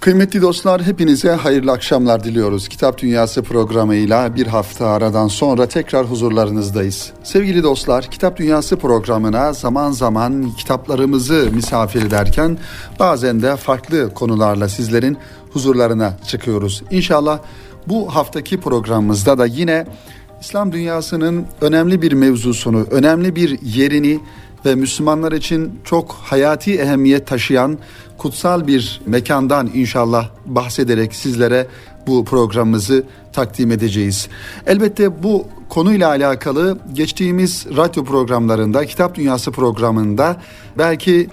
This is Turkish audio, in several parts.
Kıymetli dostlar hepinize hayırlı akşamlar diliyoruz. Kitap Dünyası programıyla bir hafta aradan sonra tekrar huzurlarınızdayız. Sevgili dostlar Kitap Dünyası programına zaman zaman kitaplarımızı misafir ederken bazen de farklı konularla sizlerin huzurlarına çıkıyoruz. İnşallah bu haftaki programımızda da yine İslam dünyasının önemli bir mevzusunu, önemli bir yerini ve Müslümanlar için çok hayati ehemmiyet taşıyan kutsal bir mekandan inşallah bahsederek sizlere bu programımızı takdim edeceğiz. Elbette bu konuyla alakalı geçtiğimiz radyo programlarında, Kitap Dünyası programında belki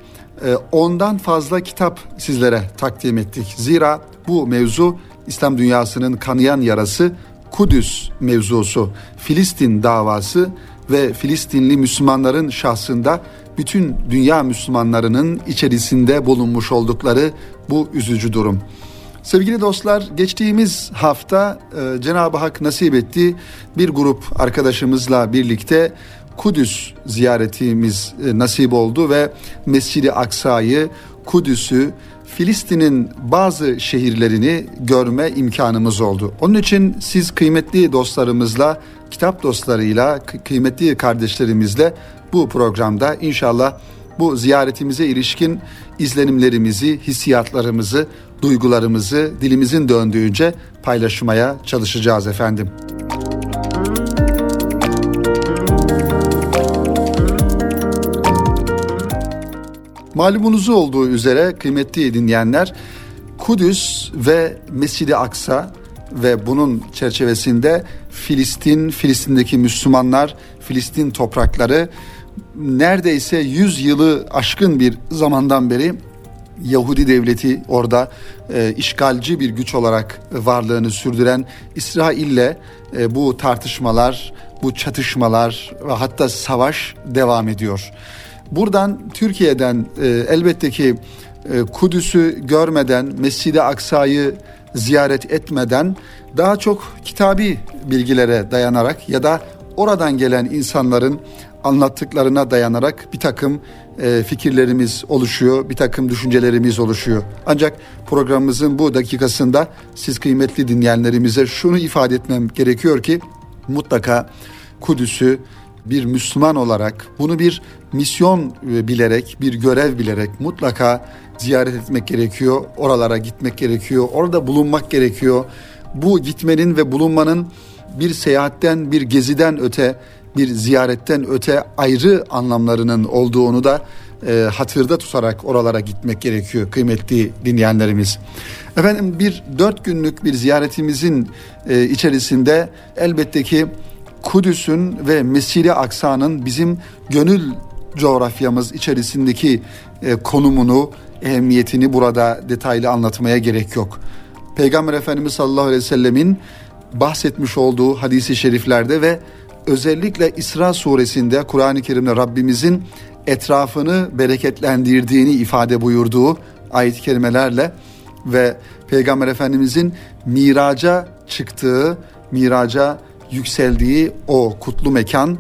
e, ondan fazla kitap sizlere takdim ettik. Zira bu mevzu İslam dünyasının kanayan yarası Kudüs mevzusu, Filistin davası ve Filistinli Müslümanların şahsında bütün dünya Müslümanlarının içerisinde bulunmuş oldukları bu üzücü durum. Sevgili dostlar geçtiğimiz hafta e, Cenab-ı Hak nasip etti bir grup arkadaşımızla birlikte Kudüs ziyaretimiz e, nasip oldu ve Mescid-i Aksa'yı, Kudüs'ü, Filistin'in bazı şehirlerini görme imkanımız oldu. Onun için siz kıymetli dostlarımızla, kitap dostlarıyla, kıymetli kardeşlerimizle bu programda inşallah bu ziyaretimize ilişkin izlenimlerimizi, hissiyatlarımızı, duygularımızı dilimizin döndüğünce paylaşmaya çalışacağız efendim. Malumunuz olduğu üzere kıymetli dinleyenler Kudüs ve Mescid-i Aksa ve bunun çerçevesinde Filistin, Filistin'deki Müslümanlar, Filistin toprakları neredeyse 100 yılı aşkın bir zamandan beri Yahudi devleti orada e, işgalci bir güç olarak varlığını sürdüren İsrail'le e, bu tartışmalar, bu çatışmalar ve hatta savaş devam ediyor. Buradan Türkiye'den e, elbette ki e, Kudüs'ü görmeden, Mescid-i Aksa'yı ziyaret etmeden daha çok kitabi bilgilere dayanarak ya da oradan gelen insanların anlattıklarına dayanarak bir takım e, fikirlerimiz oluşuyor, bir takım düşüncelerimiz oluşuyor. Ancak programımızın bu dakikasında siz kıymetli dinleyenlerimize şunu ifade etmem gerekiyor ki mutlaka Kudüs'ü bir Müslüman olarak bunu bir misyon e, bilerek, bir görev bilerek mutlaka ziyaret etmek gerekiyor. Oralara gitmek gerekiyor. Orada bulunmak gerekiyor. Bu gitmenin ve bulunmanın bir seyahatten, bir geziden öte, bir ziyaretten öte ayrı anlamlarının olduğunu da e, hatırda tutarak oralara gitmek gerekiyor kıymetli dinleyenlerimiz. Efendim bir dört günlük bir ziyaretimizin e, içerisinde elbette ki Kudüs'ün ve Mescid-i Aksa'nın bizim gönül coğrafyamız içerisindeki e, konumunu, ehemmiyetini burada detaylı anlatmaya gerek yok. Peygamber Efendimiz sallallahu aleyhi ve sellemin bahsetmiş olduğu hadisi şeriflerde ve özellikle İsra suresinde Kur'an-ı Kerim'de Rabbimizin etrafını bereketlendirdiğini ifade buyurduğu ayet-i kerimelerle ve Peygamber Efendimizin miraca çıktığı, miraca yükseldiği o kutlu mekan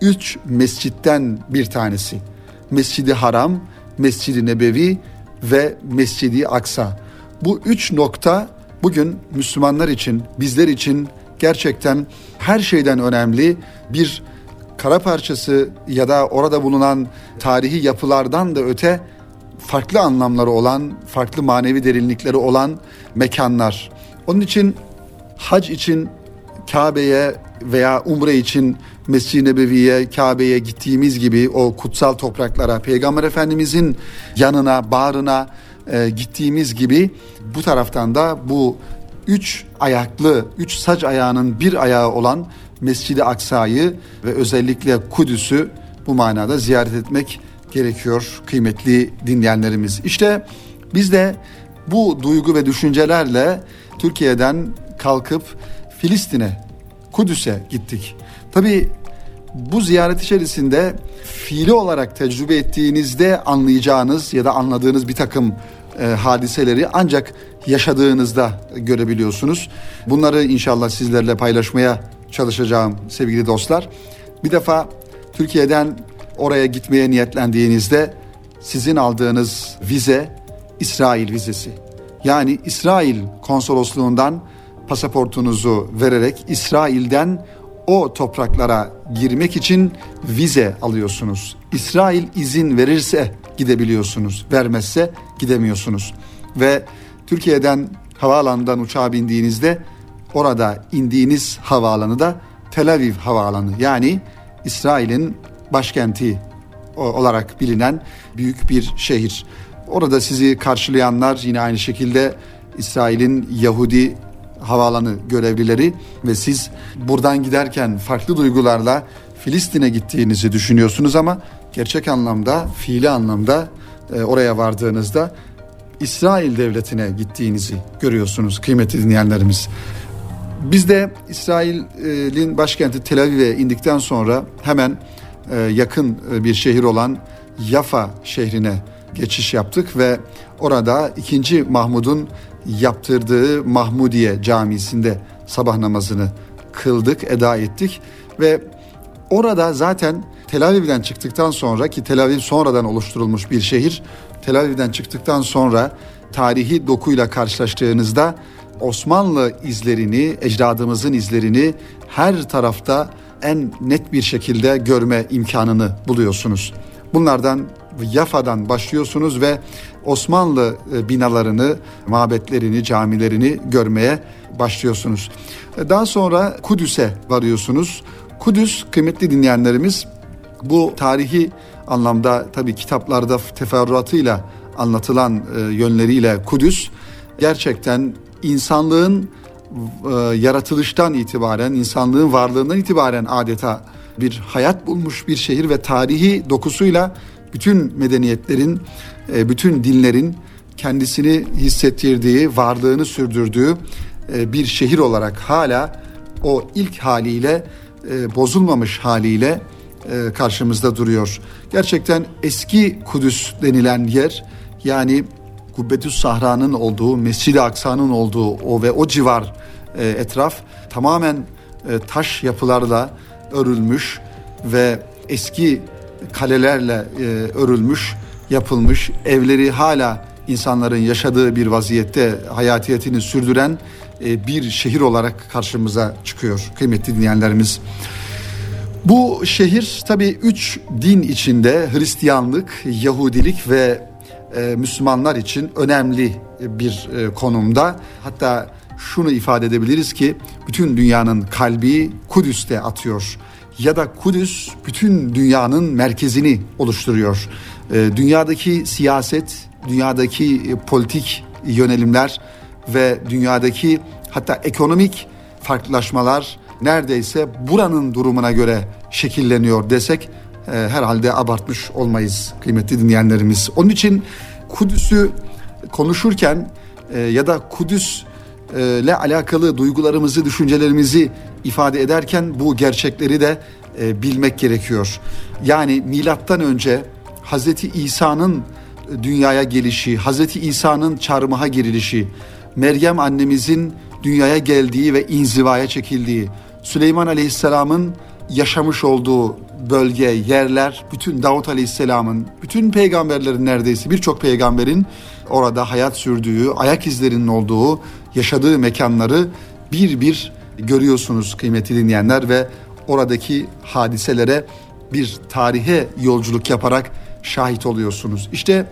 üç mescitten bir tanesi. Mescidi Haram, Mescidi Nebevi ve Mescidi Aksa. Bu üç nokta bugün Müslümanlar için, bizler için gerçekten her şeyden önemli bir kara parçası ya da orada bulunan tarihi yapılardan da öte farklı anlamları olan, farklı manevi derinlikleri olan mekanlar. Onun için hac için Kabe'ye veya umre için Mescid-i Nebevi'ye, Kabe'ye gittiğimiz gibi o kutsal topraklara, Peygamber Efendimizin yanına, bağrına e, gittiğimiz gibi bu taraftan da bu üç ayaklı, üç saç ayağının bir ayağı olan Mescid-i Aksa'yı ve özellikle Kudüs'ü bu manada ziyaret etmek gerekiyor kıymetli dinleyenlerimiz. İşte biz de bu duygu ve düşüncelerle Türkiye'den kalkıp Filistin'e Kudüs'e gittik. Tabi bu ziyaret içerisinde fiili olarak tecrübe ettiğinizde anlayacağınız ya da anladığınız bir takım e, hadiseleri ancak yaşadığınızda görebiliyorsunuz. Bunları inşallah sizlerle paylaşmaya çalışacağım sevgili dostlar. Bir defa Türkiye'den oraya gitmeye niyetlendiğinizde sizin aldığınız vize İsrail vizesi. Yani İsrail konsolosluğundan pasaportunuzu vererek İsrail'den o topraklara girmek için vize alıyorsunuz. İsrail izin verirse gidebiliyorsunuz, vermezse gidemiyorsunuz. Ve Türkiye'den havaalanından uçağa bindiğinizde orada indiğiniz havaalanı da Tel Aviv havaalanı yani İsrail'in başkenti olarak bilinen büyük bir şehir. Orada sizi karşılayanlar yine aynı şekilde İsrail'in Yahudi havaalanı görevlileri ve siz buradan giderken farklı duygularla Filistin'e gittiğinizi düşünüyorsunuz ama gerçek anlamda, fiili anlamda e, oraya vardığınızda İsrail devletine gittiğinizi görüyorsunuz kıymetli dinleyenlerimiz. Biz de İsrail'in başkenti Tel Aviv'e indikten sonra hemen e, yakın e, bir şehir olan Yafa şehrine geçiş yaptık ve orada 2. Mahmud'un yaptırdığı Mahmudiye Camisi'nde sabah namazını kıldık, eda ettik ve orada zaten Tel Aviv'den çıktıktan sonra ki Tel Aviv sonradan oluşturulmuş bir şehir. Tel Aviv'den çıktıktan sonra tarihi dokuyla karşılaştığınızda Osmanlı izlerini, ecdadımızın izlerini her tarafta en net bir şekilde görme imkanını buluyorsunuz. Bunlardan Yafa'dan başlıyorsunuz ve Osmanlı e, binalarını, mabetlerini, camilerini görmeye başlıyorsunuz. E, daha sonra Kudüs'e varıyorsunuz. Kudüs kıymetli dinleyenlerimiz bu tarihi anlamda tabii kitaplarda teferruatıyla anlatılan e, yönleriyle Kudüs gerçekten insanlığın yaratılıştan itibaren, insanlığın varlığından itibaren adeta bir hayat bulmuş bir şehir ve tarihi dokusuyla bütün medeniyetlerin, e, bütün dinlerin kendisini hissettirdiği, varlığını sürdürdüğü e, bir şehir olarak hala o ilk haliyle e, bozulmamış haliyle karşımızda duruyor. Gerçekten eski Kudüs denilen yer yani Kubbetüs Sahra'nın olduğu, Mescid-i Aksa'nın olduğu o ve o civar etraf tamamen taş yapılarla örülmüş ve eski kalelerle e, örülmüş, yapılmış, evleri hala insanların yaşadığı bir vaziyette hayatiyetini sürdüren e, bir şehir olarak karşımıza çıkıyor kıymetli dinleyenlerimiz. Bu şehir tabi üç din içinde Hristiyanlık, Yahudilik ve e, Müslümanlar için önemli bir e, konumda. Hatta şunu ifade edebiliriz ki bütün dünyanın kalbi Kudüs'te atıyor ya da Kudüs bütün dünyanın merkezini oluşturuyor. Dünyadaki siyaset, dünyadaki e, politik yönelimler ve dünyadaki hatta ekonomik farklılaşmalar neredeyse buranın durumuna göre şekilleniyor desek e, herhalde abartmış olmayız kıymetli dinleyenlerimiz. Onun için Kudüs'ü konuşurken e, ya da Kudüs ile alakalı duygularımızı, düşüncelerimizi ifade ederken bu gerçekleri de e, bilmek gerekiyor. Yani milattan önce Hazreti İsa'nın dünyaya gelişi, Hazreti İsa'nın çarmıha girilişi, Meryem annemizin dünyaya geldiği ve inzivaya çekildiği, Süleyman Aleyhisselam'ın yaşamış olduğu bölge, yerler, bütün Davut Aleyhisselam'ın, bütün peygamberlerin neredeyse birçok peygamberin orada hayat sürdüğü, ayak izlerinin olduğu, yaşadığı mekanları bir bir görüyorsunuz kıymetli dinleyenler ve oradaki hadiselere bir tarihe yolculuk yaparak şahit oluyorsunuz. İşte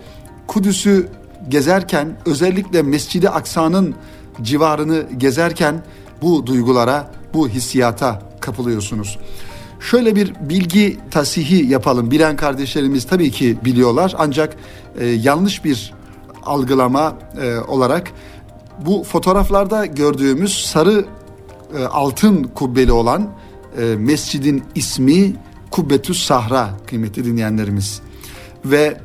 Kudüs'ü gezerken özellikle Mescid-i Aksa'nın civarını gezerken bu duygulara, bu hissiyata kapılıyorsunuz. Şöyle bir bilgi tasihi yapalım. Bilen kardeşlerimiz tabii ki biliyorlar ancak e, yanlış bir algılama e, olarak bu fotoğraflarda gördüğümüz sarı e, altın kubbeli olan e, mescidin ismi Kubbetüs Sahra kıymetli dinleyenlerimiz. Ve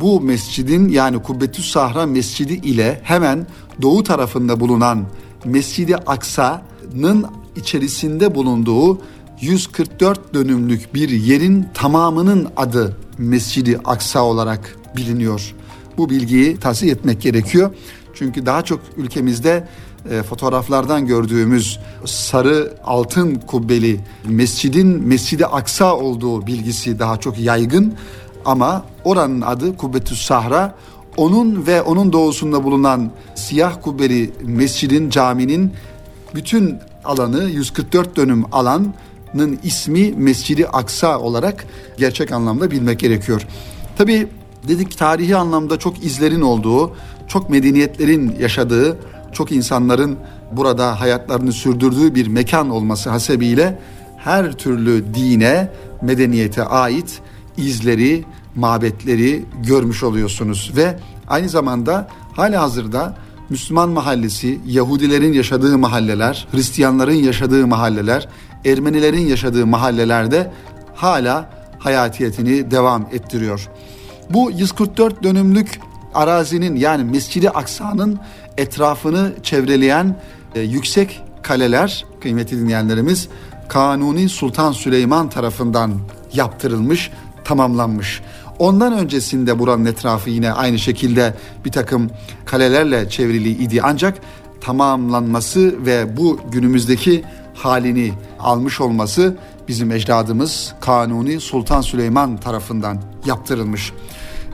bu mescidin yani Kubbetüs Sahra mescidi ile hemen doğu tarafında bulunan Mescidi Aksa'nın içerisinde bulunduğu 144 dönümlük bir yerin tamamının adı Mescidi Aksa olarak biliniyor. Bu bilgiyi tahsil etmek gerekiyor. Çünkü daha çok ülkemizde e, fotoğraflardan gördüğümüz sarı altın kubbeli mescidin Mescidi Aksa olduğu bilgisi daha çok yaygın ama oranın adı Kubbetüs Sahra Onun ve onun doğusunda bulunan siyah kubbeli mescidin, caminin bütün alanı 144 dönüm alanın ismi Mescidi Aksa olarak gerçek anlamda bilmek gerekiyor. Tabi dedik tarihi anlamda çok izlerin olduğu, çok medeniyetlerin yaşadığı, çok insanların burada hayatlarını sürdürdüğü bir mekan olması hasebiyle her türlü dine, medeniyete ait izleri, mabetleri görmüş oluyorsunuz ve aynı zamanda hala hazırda Müslüman mahallesi, Yahudilerin yaşadığı mahalleler, Hristiyanların yaşadığı mahalleler, Ermenilerin yaşadığı mahallelerde hala hayatiyetini devam ettiriyor. Bu 144 dönümlük arazinin yani Mescidi Aksa'nın etrafını çevreleyen e, yüksek kaleler kıymetli dinleyenlerimiz Kanuni Sultan Süleyman tarafından yaptırılmış, tamamlanmış. Ondan öncesinde buranın etrafı yine aynı şekilde bir takım kalelerle çevrili idi ancak tamamlanması ve bu günümüzdeki halini almış olması bizim ecdadımız Kanuni Sultan Süleyman tarafından yaptırılmış.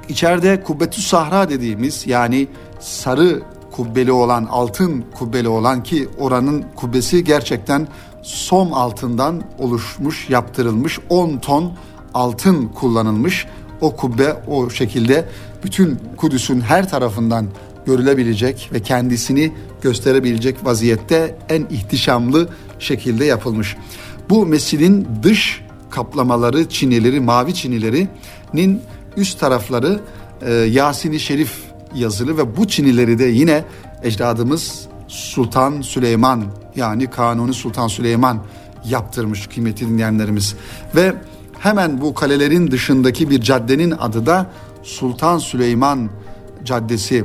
İçeride Kubbetü Sahra dediğimiz yani sarı kubbeli olan, altın kubbeli olan ki oranın kubbesi gerçekten som altından oluşmuş, yaptırılmış 10 ton altın kullanılmış. O kubbe o şekilde bütün Kudüs'ün her tarafından görülebilecek ve kendisini gösterebilecek vaziyette en ihtişamlı şekilde yapılmış. Bu mescidin dış kaplamaları, çinileri, mavi çinilerinin üst tarafları e, Yasin-i Şerif yazılı ve bu çinileri de yine ecdadımız Sultan Süleyman yani Kanuni Sultan Süleyman yaptırmış kıymetli dinleyenlerimiz. Ve hemen bu kalelerin dışındaki bir caddenin adı da Sultan Süleyman Caddesi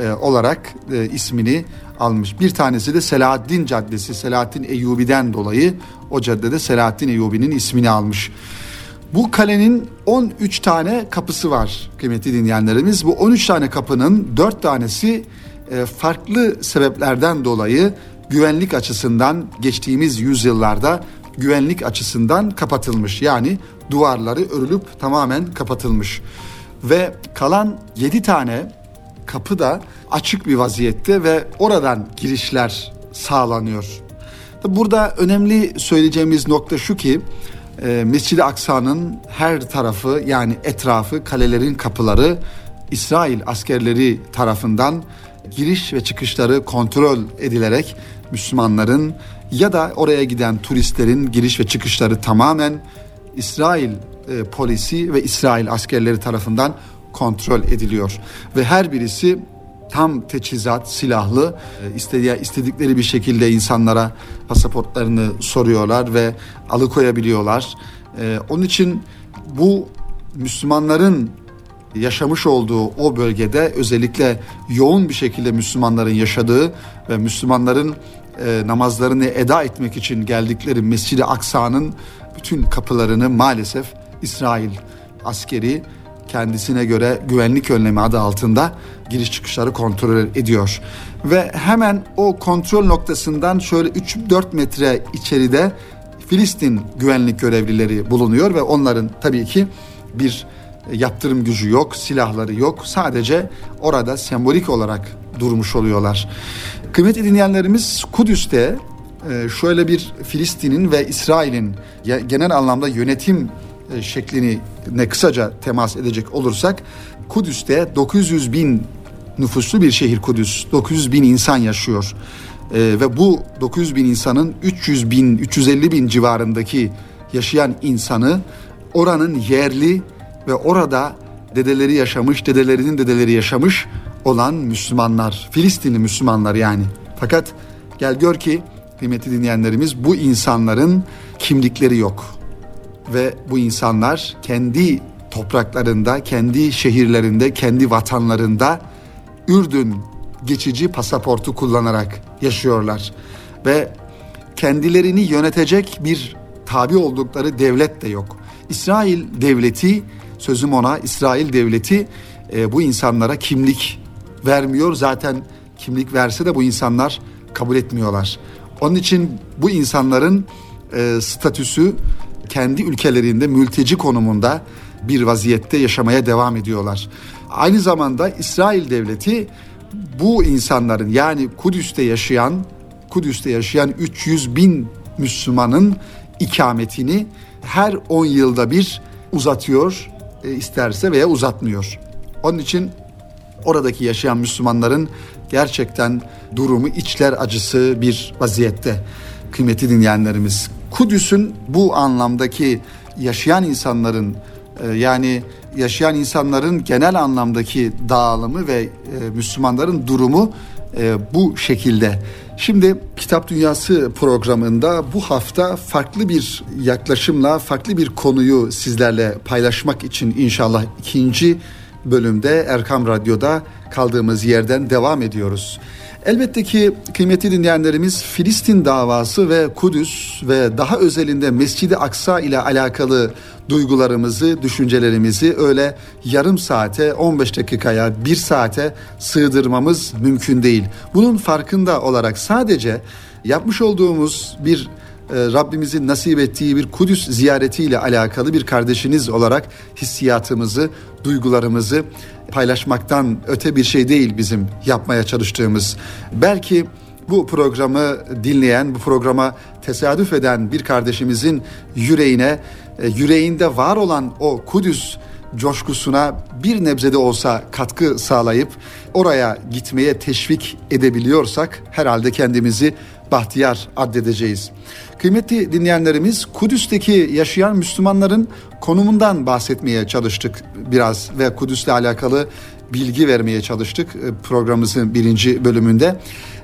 e, olarak e, ismini almış. Bir tanesi de Selahaddin Caddesi, Selahaddin Eyyubi'den dolayı o caddede Selahaddin Eyyubi'nin ismini almış. Bu kalenin 13 tane kapısı var kıymetli dinleyenlerimiz. Bu 13 tane kapının 4 tanesi e, farklı sebeplerden dolayı güvenlik açısından geçtiğimiz yüzyıllarda güvenlik açısından kapatılmış. Yani duvarları örülüp tamamen kapatılmış. Ve kalan 7 tane kapı da açık bir vaziyette ve oradan girişler sağlanıyor. Burada önemli söyleyeceğimiz nokta şu ki e, Mescid-i Aksa'nın her tarafı yani etrafı kalelerin kapıları İsrail askerleri tarafından giriş ve çıkışları kontrol edilerek Müslümanların ya da oraya giden turistlerin giriş ve çıkışları tamamen İsrail e, polisi ve İsrail askerleri tarafından kontrol ediliyor ve her birisi tam teçhizat, silahlı e, istediği, istedikleri bir şekilde insanlara pasaportlarını soruyorlar ve alıkoyabiliyorlar. E, onun için bu Müslümanların yaşamış olduğu o bölgede özellikle yoğun bir şekilde Müslümanların yaşadığı ve Müslümanların e, namazlarını eda etmek için geldikleri Mescid-i Aksa'nın bütün kapılarını maalesef İsrail askeri kendisine göre güvenlik önlemi adı altında giriş çıkışları kontrol ediyor. Ve hemen o kontrol noktasından şöyle 3-4 metre içeride Filistin güvenlik görevlileri bulunuyor ve onların tabii ki bir yaptırım gücü yok, silahları yok. Sadece orada sembolik olarak durmuş oluyorlar. Kıymetli dinleyenlerimiz Kudüs'te e, şöyle bir Filistin'in ve İsrail'in genel anlamda yönetim e, şeklini ne kısaca temas edecek olursak Kudüs'te 900 bin nüfuslu bir şehir Kudüs. 900 bin insan yaşıyor. Ee, ve bu 900 bin insanın 300 bin, 350 bin civarındaki yaşayan insanı oranın yerli ve orada dedeleri yaşamış, dedelerinin dedeleri yaşamış olan Müslümanlar. Filistinli Müslümanlar yani. Fakat gel gör ki kıymetli dinleyenlerimiz bu insanların kimlikleri yok ve bu insanlar kendi topraklarında, kendi şehirlerinde, kendi vatanlarında Ürdün geçici pasaportu kullanarak yaşıyorlar ve kendilerini yönetecek bir tabi oldukları devlet de yok. İsrail devleti sözüm ona İsrail devleti e, bu insanlara kimlik vermiyor. Zaten kimlik verse de bu insanlar kabul etmiyorlar. Onun için bu insanların e, statüsü kendi ülkelerinde mülteci konumunda bir vaziyette yaşamaya devam ediyorlar. Aynı zamanda İsrail devleti bu insanların yani Kudüs'te yaşayan Kudüs'te yaşayan 300 bin Müslümanın ikametini her 10 yılda bir uzatıyor e, isterse veya uzatmıyor. Onun için oradaki yaşayan Müslümanların gerçekten durumu içler acısı bir vaziyette. Kıymetli dinleyenlerimiz Kudüs'ün bu anlamdaki yaşayan insanların e, yani yaşayan insanların genel anlamdaki dağılımı ve e, Müslümanların durumu e, bu şekilde. Şimdi Kitap Dünyası programında bu hafta farklı bir yaklaşımla farklı bir konuyu sizlerle paylaşmak için inşallah ikinci bölümde Erkam Radyo'da kaldığımız yerden devam ediyoruz. Elbette ki kıymetli dinleyenlerimiz Filistin davası ve Kudüs ve daha özelinde Mescid-i Aksa ile alakalı duygularımızı, düşüncelerimizi öyle yarım saate, 15 dakikaya, bir saate sığdırmamız mümkün değil. Bunun farkında olarak sadece yapmış olduğumuz bir Rabbimizin nasip ettiği bir Kudüs ziyaretiyle alakalı bir kardeşiniz olarak hissiyatımızı, duygularımızı paylaşmaktan öte bir şey değil bizim yapmaya çalıştığımız. Belki bu programı dinleyen, bu programa tesadüf eden bir kardeşimizin yüreğine, e, yüreğinde var olan o Kudüs coşkusuna bir nebzede olsa katkı sağlayıp oraya gitmeye teşvik edebiliyorsak herhalde kendimizi bahtiyar addedeceğiz. Kıymetli dinleyenlerimiz Kudüs'teki yaşayan Müslümanların konumundan bahsetmeye çalıştık biraz ve Kudüs'le alakalı bilgi vermeye çalıştık e, programımızın birinci bölümünde.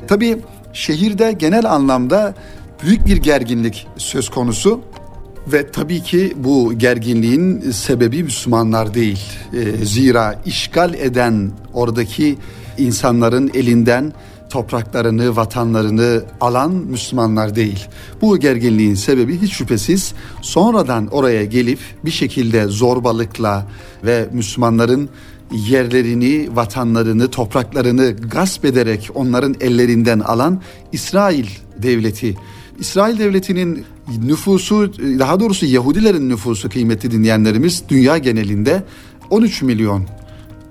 Tabii şehirde genel anlamda büyük bir gerginlik söz konusu. Ve tabii ki bu gerginliğin sebebi Müslümanlar değil. E, zira işgal eden oradaki insanların elinden topraklarını, vatanlarını alan Müslümanlar değil. Bu gerginliğin sebebi hiç şüphesiz sonradan oraya gelip bir şekilde zorbalıkla ve Müslümanların yerlerini, vatanlarını, topraklarını gasp ederek onların ellerinden alan İsrail devleti. İsrail devletinin nüfusu, daha doğrusu Yahudilerin nüfusu kıymetli dinleyenlerimiz dünya genelinde 13 milyon.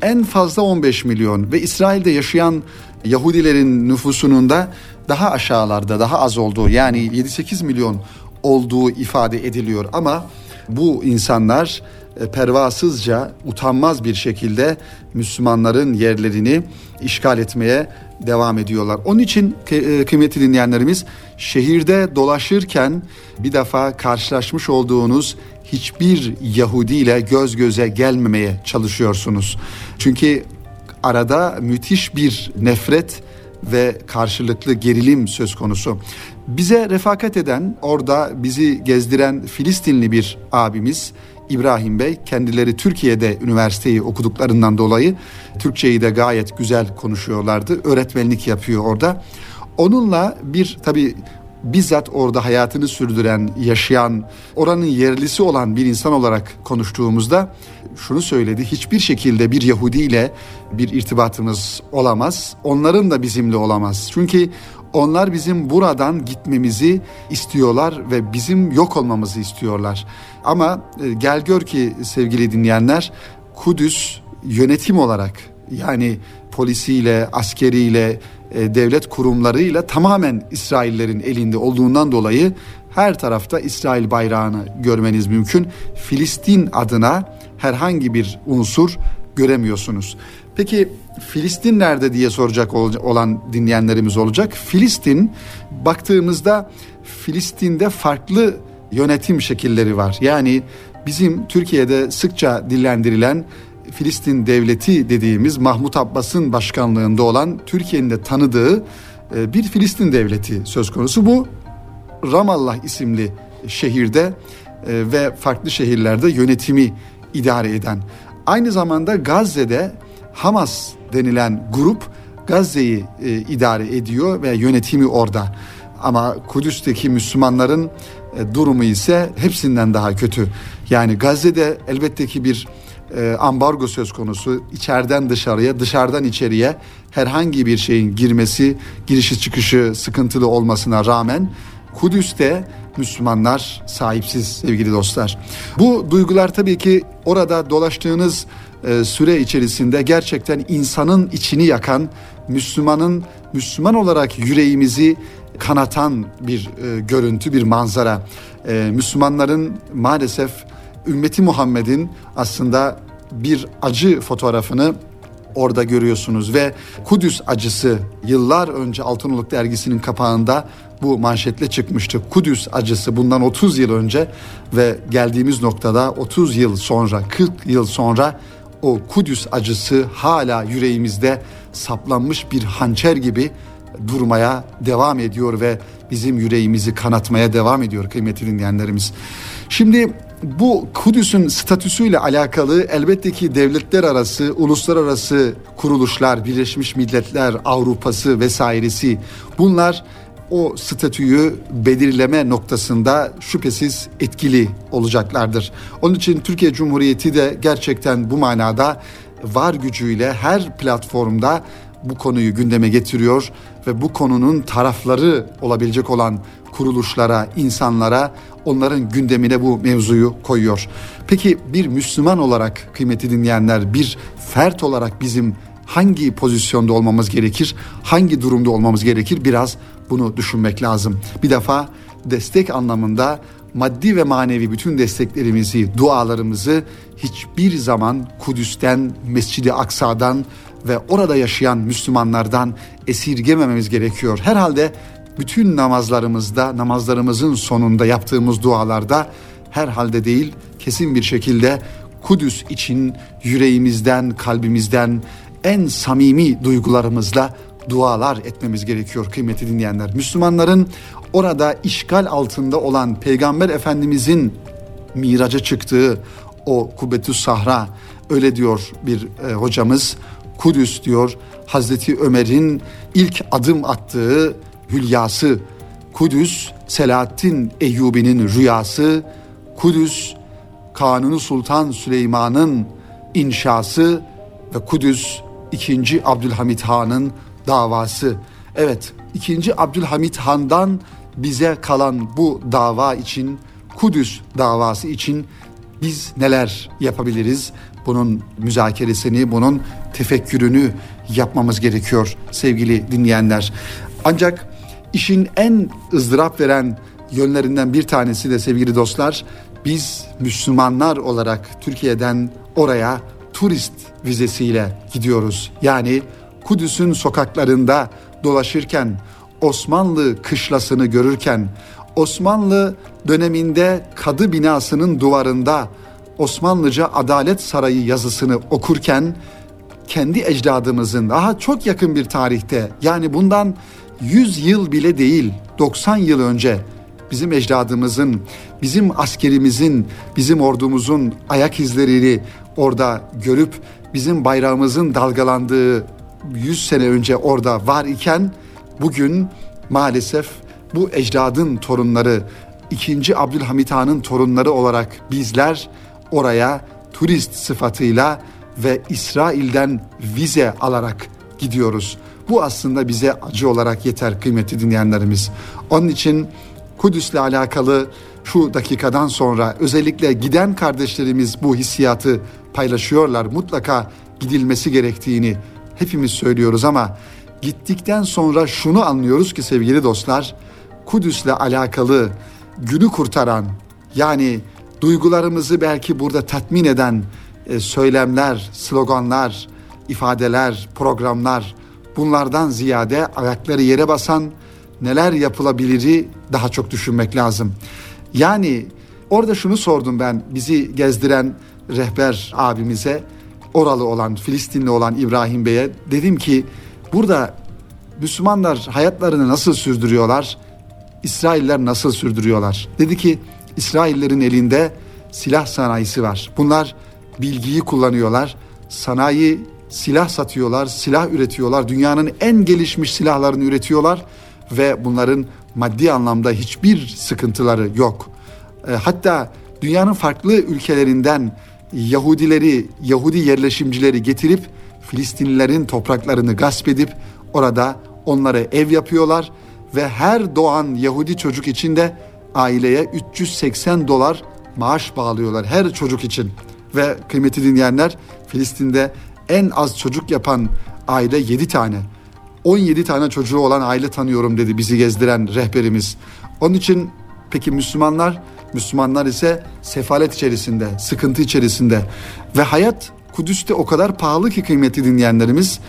En fazla 15 milyon ve İsrail'de yaşayan Yahudilerin nüfusunun da daha aşağılarda, daha az olduğu yani 7-8 milyon olduğu ifade ediliyor ama bu insanlar e, pervasızca, utanmaz bir şekilde Müslümanların yerlerini işgal etmeye devam ediyorlar. Onun için e, kıymetli dinleyenlerimiz şehirde dolaşırken bir defa karşılaşmış olduğunuz hiçbir Yahudi ile göz göze gelmemeye çalışıyorsunuz. Çünkü arada müthiş bir nefret ve karşılıklı gerilim söz konusu. Bize refakat eden, orada bizi gezdiren Filistinli bir abimiz İbrahim Bey kendileri Türkiye'de üniversiteyi okuduklarından dolayı Türkçeyi de gayet güzel konuşuyorlardı. Öğretmenlik yapıyor orada. Onunla bir tabi bizzat orada hayatını sürdüren, yaşayan, oranın yerlisi olan bir insan olarak konuştuğumuzda şunu söyledi. Hiçbir şekilde bir Yahudi ile bir irtibatımız olamaz. Onların da bizimle olamaz. Çünkü onlar bizim buradan gitmemizi istiyorlar ve bizim yok olmamızı istiyorlar. Ama e, gel gör ki sevgili dinleyenler Kudüs yönetim olarak yani polisiyle, askeriyle, devlet kurumlarıyla tamamen İsraillerin elinde olduğundan dolayı her tarafta İsrail bayrağını görmeniz mümkün. Filistin adına herhangi bir unsur göremiyorsunuz. Peki Filistin nerede diye soracak olan dinleyenlerimiz olacak. Filistin baktığımızda Filistin'de farklı yönetim şekilleri var. Yani bizim Türkiye'de sıkça dillendirilen Filistin devleti dediğimiz Mahmut Abbas'ın başkanlığında olan Türkiye'nin de tanıdığı e, bir Filistin devleti söz konusu. Bu Ramallah isimli şehirde e, ve farklı şehirlerde yönetimi idare eden. Aynı zamanda Gazze'de Hamas denilen grup Gazze'yi e, idare ediyor ve yönetimi orada. Ama Kudüs'teki Müslümanların durumu ise hepsinden daha kötü. Yani Gazze'de elbette ki bir e, ambargo söz konusu. İçeriden dışarıya, dışarıdan içeriye herhangi bir şeyin girmesi, girişi çıkışı sıkıntılı olmasına rağmen Kudüs'te Müslümanlar sahipsiz sevgili dostlar. Bu duygular tabii ki orada dolaştığınız e, süre içerisinde gerçekten insanın içini yakan, Müslümanın Müslüman olarak yüreğimizi kanatan bir e, görüntü, bir manzara. Müslümanların maalesef ümmeti Muhammed'in aslında bir acı fotoğrafını orada görüyorsunuz ve Kudüs acısı yıllar önce Altınoluk dergisinin kapağında bu manşetle çıkmıştı. Kudüs acısı bundan 30 yıl önce ve geldiğimiz noktada 30 yıl sonra 40 yıl sonra o Kudüs acısı hala yüreğimizde saplanmış bir hançer gibi durmaya devam ediyor ve bizim yüreğimizi kanatmaya devam ediyor kıymetli dinleyenlerimiz. Şimdi bu Kudüs'ün statüsüyle alakalı elbette ki devletler arası, uluslararası kuruluşlar, Birleşmiş Milletler, Avrupa'sı vesairesi bunlar o statüyü belirleme noktasında şüphesiz etkili olacaklardır. Onun için Türkiye Cumhuriyeti de gerçekten bu manada var gücüyle her platformda bu konuyu gündeme getiriyor ve bu konunun tarafları olabilecek olan kuruluşlara, insanlara onların gündemine bu mevzuyu koyuyor. Peki bir Müslüman olarak kıymeti dinleyenler bir fert olarak bizim hangi pozisyonda olmamız gerekir? Hangi durumda olmamız gerekir? Biraz bunu düşünmek lazım. Bir defa destek anlamında maddi ve manevi bütün desteklerimizi, dualarımızı hiçbir zaman Kudüs'ten, Mescid-i Aksa'dan ve orada yaşayan Müslümanlardan esirgemememiz gerekiyor. Herhalde bütün namazlarımızda, namazlarımızın sonunda yaptığımız dualarda herhalde değil, kesin bir şekilde Kudüs için yüreğimizden, kalbimizden en samimi duygularımızla dualar etmemiz gerekiyor kıymetli dinleyenler. Müslümanların orada işgal altında olan Peygamber Efendimizin miraca çıktığı o Kubbetüs Sahra öyle diyor bir e, hocamız. Kudüs diyor Hazreti Ömer'in ilk adım attığı hülyası. Kudüs Selahaddin Eyyubi'nin rüyası. Kudüs Kanuni Sultan Süleyman'ın inşası ve Kudüs 2. Abdülhamit Han'ın davası. Evet 2. Abdülhamit Han'dan bize kalan bu dava için Kudüs davası için biz neler yapabiliriz? Bunun müzakeresini, bunun tefekkürünü yapmamız gerekiyor sevgili dinleyenler. Ancak işin en ızdırap veren yönlerinden bir tanesi de sevgili dostlar biz Müslümanlar olarak Türkiye'den oraya turist vizesiyle gidiyoruz. Yani Kudüs'ün sokaklarında dolaşırken, Osmanlı kışlasını görürken, Osmanlı döneminde kadı binasının duvarında Osmanlıca Adalet Sarayı yazısını okurken kendi ecdadımızın daha çok yakın bir tarihte yani bundan 100 yıl bile değil 90 yıl önce bizim ecdadımızın, bizim askerimizin, bizim ordumuzun ayak izlerini orada görüp bizim bayrağımızın dalgalandığı 100 sene önce orada var iken bugün maalesef bu ecdadın torunları 2. Abdülhamit Han'ın torunları olarak bizler oraya turist sıfatıyla ve İsrail'den vize alarak gidiyoruz. Bu aslında bize acı olarak yeter kıymetli dinleyenlerimiz. Onun için Kudüs'le alakalı şu dakikadan sonra özellikle giden kardeşlerimiz bu hissiyatı paylaşıyorlar. Mutlaka gidilmesi gerektiğini hepimiz söylüyoruz ama gittikten sonra şunu anlıyoruz ki sevgili dostlar Kudüs'le alakalı günü kurtaran yani duygularımızı belki burada tatmin eden e, söylemler, sloganlar, ifadeler, programlar bunlardan ziyade ayakları yere basan neler yapılabiliri daha çok düşünmek lazım. Yani orada şunu sordum ben bizi gezdiren rehber abimize oralı olan Filistinli olan İbrahim Bey'e dedim ki burada Müslümanlar hayatlarını nasıl sürdürüyorlar? İsrailler nasıl sürdürüyorlar? Dedi ki İsraillerin elinde silah sanayisi var. Bunlar bilgiyi kullanıyorlar. Sanayi silah satıyorlar, silah üretiyorlar. Dünyanın en gelişmiş silahlarını üretiyorlar ve bunların maddi anlamda hiçbir sıkıntıları yok. E, hatta dünyanın farklı ülkelerinden Yahudileri, Yahudi yerleşimcileri getirip Filistinlilerin topraklarını gasp edip orada onlara ev yapıyorlar ve her doğan Yahudi çocuk için de aileye 380 dolar maaş bağlıyorlar her çocuk için. Ve kıymetli dinleyenler Filistin'de en az çocuk yapan aile 7 tane. 17 tane çocuğu olan aile tanıyorum dedi bizi gezdiren rehberimiz. Onun için peki Müslümanlar? Müslümanlar ise sefalet içerisinde, sıkıntı içerisinde ve hayat Kudüs'te o kadar pahalı ki kıymetli dinleyenlerimiz.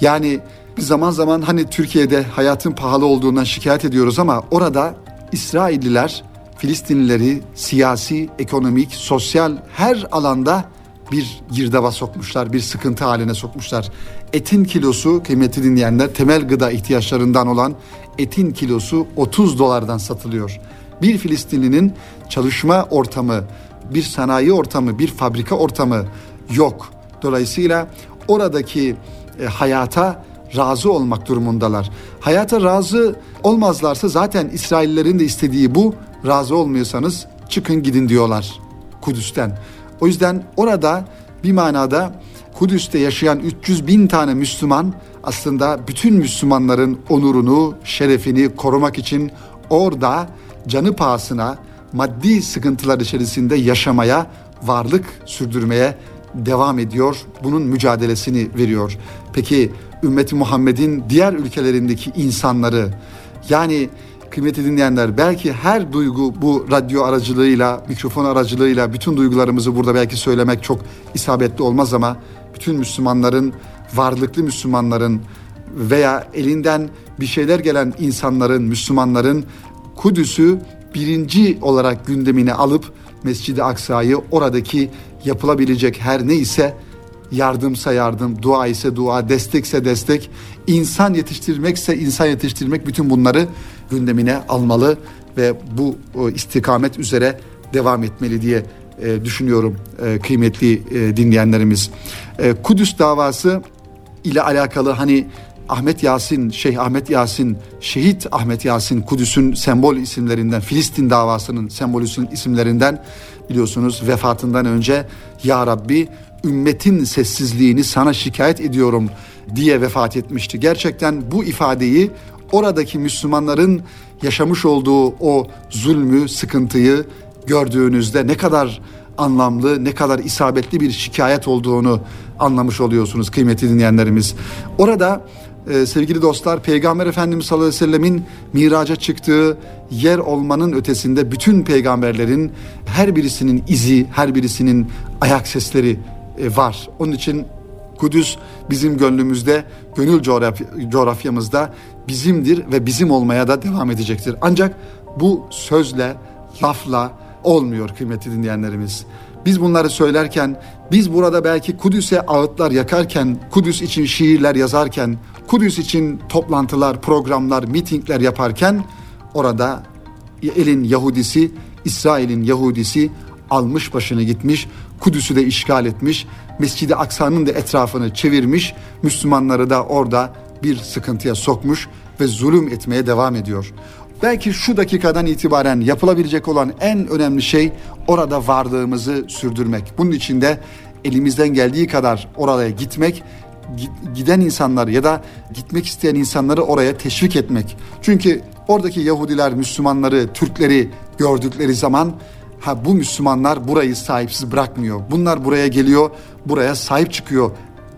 Yani zaman zaman hani Türkiye'de hayatın pahalı olduğundan şikayet ediyoruz ama orada İsrailliler Filistinlileri siyasi, ekonomik, sosyal her alanda bir girdaba sokmuşlar, bir sıkıntı haline sokmuşlar. Etin kilosu kıymetli dinleyenler temel gıda ihtiyaçlarından olan etin kilosu 30 dolardan satılıyor. Bir Filistinlinin çalışma ortamı, bir sanayi ortamı, bir fabrika ortamı yok. Dolayısıyla oradaki e, hayata razı olmak durumundalar. Hayata razı olmazlarsa zaten İsraillerin de istediği bu. Razı olmuyorsanız çıkın gidin diyorlar Kudüs'ten. O yüzden orada bir manada Kudüs'te yaşayan 300 bin tane Müslüman aslında bütün Müslümanların onurunu, şerefini korumak için orada canı pahasına maddi sıkıntılar içerisinde yaşamaya, varlık sürdürmeye devam ediyor. Bunun mücadelesini veriyor. Peki ümmeti Muhammed'in diğer ülkelerindeki insanları yani kıymetli dinleyenler belki her duygu bu radyo aracılığıyla, mikrofon aracılığıyla bütün duygularımızı burada belki söylemek çok isabetli olmaz ama bütün Müslümanların, varlıklı Müslümanların veya elinden bir şeyler gelen insanların, Müslümanların Kudüs'ü birinci olarak gündemine alıp Mescid-i Aksa'yı oradaki yapılabilecek her neyse yardımsa yardım, dua ise dua, destekse destek, insan yetiştirmekse insan yetiştirmek bütün bunları gündemine almalı ve bu istikamet üzere devam etmeli diye e, düşünüyorum e, kıymetli e, dinleyenlerimiz. E, Kudüs davası ile alakalı hani Ahmet Yasin, Şeyh Ahmet Yasin, Şehit Ahmet Yasin Kudüs'ün sembol isimlerinden, Filistin davasının sembol isimlerinden biliyorsunuz vefatından önce Ya Rabbi ümmetin sessizliğini sana şikayet ediyorum diye vefat etmişti. Gerçekten bu ifadeyi oradaki Müslümanların yaşamış olduğu o zulmü, sıkıntıyı gördüğünüzde ne kadar anlamlı, ne kadar isabetli bir şikayet olduğunu anlamış oluyorsunuz kıymetli dinleyenlerimiz. Orada e, sevgili dostlar Peygamber Efendimiz sallallahu aleyhi ve sellemin miraca çıktığı yer olmanın ötesinde bütün peygamberlerin her birisinin izi, her birisinin ayak sesleri e, var. Onun için Kudüs bizim gönlümüzde, gönül coğrafyamızda bizimdir ve bizim olmaya da devam edecektir. Ancak bu sözle, lafla olmuyor kıymetli dinleyenlerimiz. Biz bunları söylerken, biz burada belki Kudüs'e ağıtlar yakarken, Kudüs için şiirler yazarken, Kudüs için toplantılar, programlar, mitingler yaparken orada elin Yahudisi, İsrail'in Yahudisi almış başını gitmiş, Kudüs'ü de işgal etmiş, Mescid-i Aksa'nın da etrafını çevirmiş, Müslümanları da orada bir sıkıntıya sokmuş ve zulüm etmeye devam ediyor. Belki şu dakikadan itibaren yapılabilecek olan en önemli şey orada varlığımızı sürdürmek. Bunun için de elimizden geldiği kadar oraya gitmek, giden insanlar ya da gitmek isteyen insanları oraya teşvik etmek. Çünkü oradaki Yahudiler, Müslümanları, Türkleri gördükleri zaman ha bu Müslümanlar burayı sahipsiz bırakmıyor. Bunlar buraya geliyor, buraya sahip çıkıyor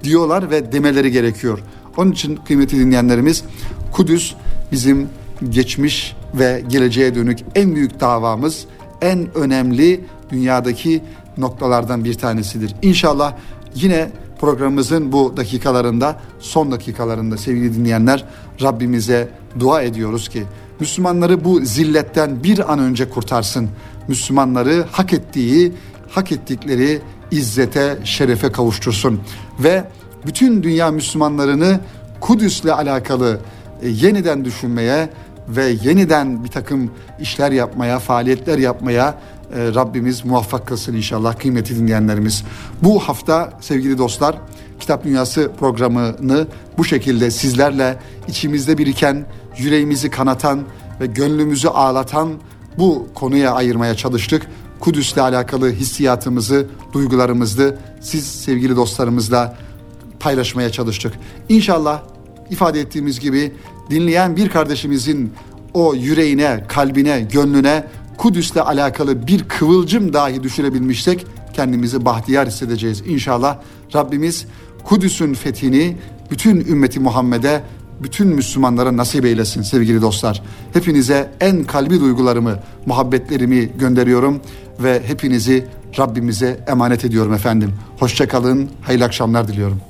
diyorlar ve demeleri gerekiyor. Onun için kıymetli dinleyenlerimiz Kudüs bizim geçmiş ve geleceğe dönük en büyük davamız, en önemli dünyadaki noktalardan bir tanesidir. İnşallah yine programımızın bu dakikalarında, son dakikalarında sevgili dinleyenler Rabbimize dua ediyoruz ki Müslümanları bu zilletten bir an önce kurtarsın. Müslümanları hak ettiği, hak ettikleri izzete, şerefe kavuştursun ve bütün dünya Müslümanlarını Kudüs'le alakalı e, yeniden düşünmeye ve yeniden bir takım işler yapmaya, faaliyetler yapmaya e, Rabbimiz muvaffak kılsın inşallah kıymetli dinleyenlerimiz. Bu hafta sevgili dostlar Kitap Dünyası programını bu şekilde sizlerle içimizde biriken, yüreğimizi kanatan ve gönlümüzü ağlatan bu konuya ayırmaya çalıştık. Kudüs'le alakalı hissiyatımızı, duygularımızı siz sevgili dostlarımızla paylaşmaya çalıştık. İnşallah ifade ettiğimiz gibi dinleyen bir kardeşimizin o yüreğine, kalbine, gönlüne Kudüs'le alakalı bir kıvılcım dahi düşürebilmişsek kendimizi bahtiyar hissedeceğiz. İnşallah Rabbimiz Kudüs'ün fethini bütün ümmeti Muhammed'e bütün Müslümanlara nasip eylesin sevgili dostlar. Hepinize en kalbi duygularımı, muhabbetlerimi gönderiyorum ve hepinizi Rabbimize emanet ediyorum efendim. Hoşçakalın, hayırlı akşamlar diliyorum.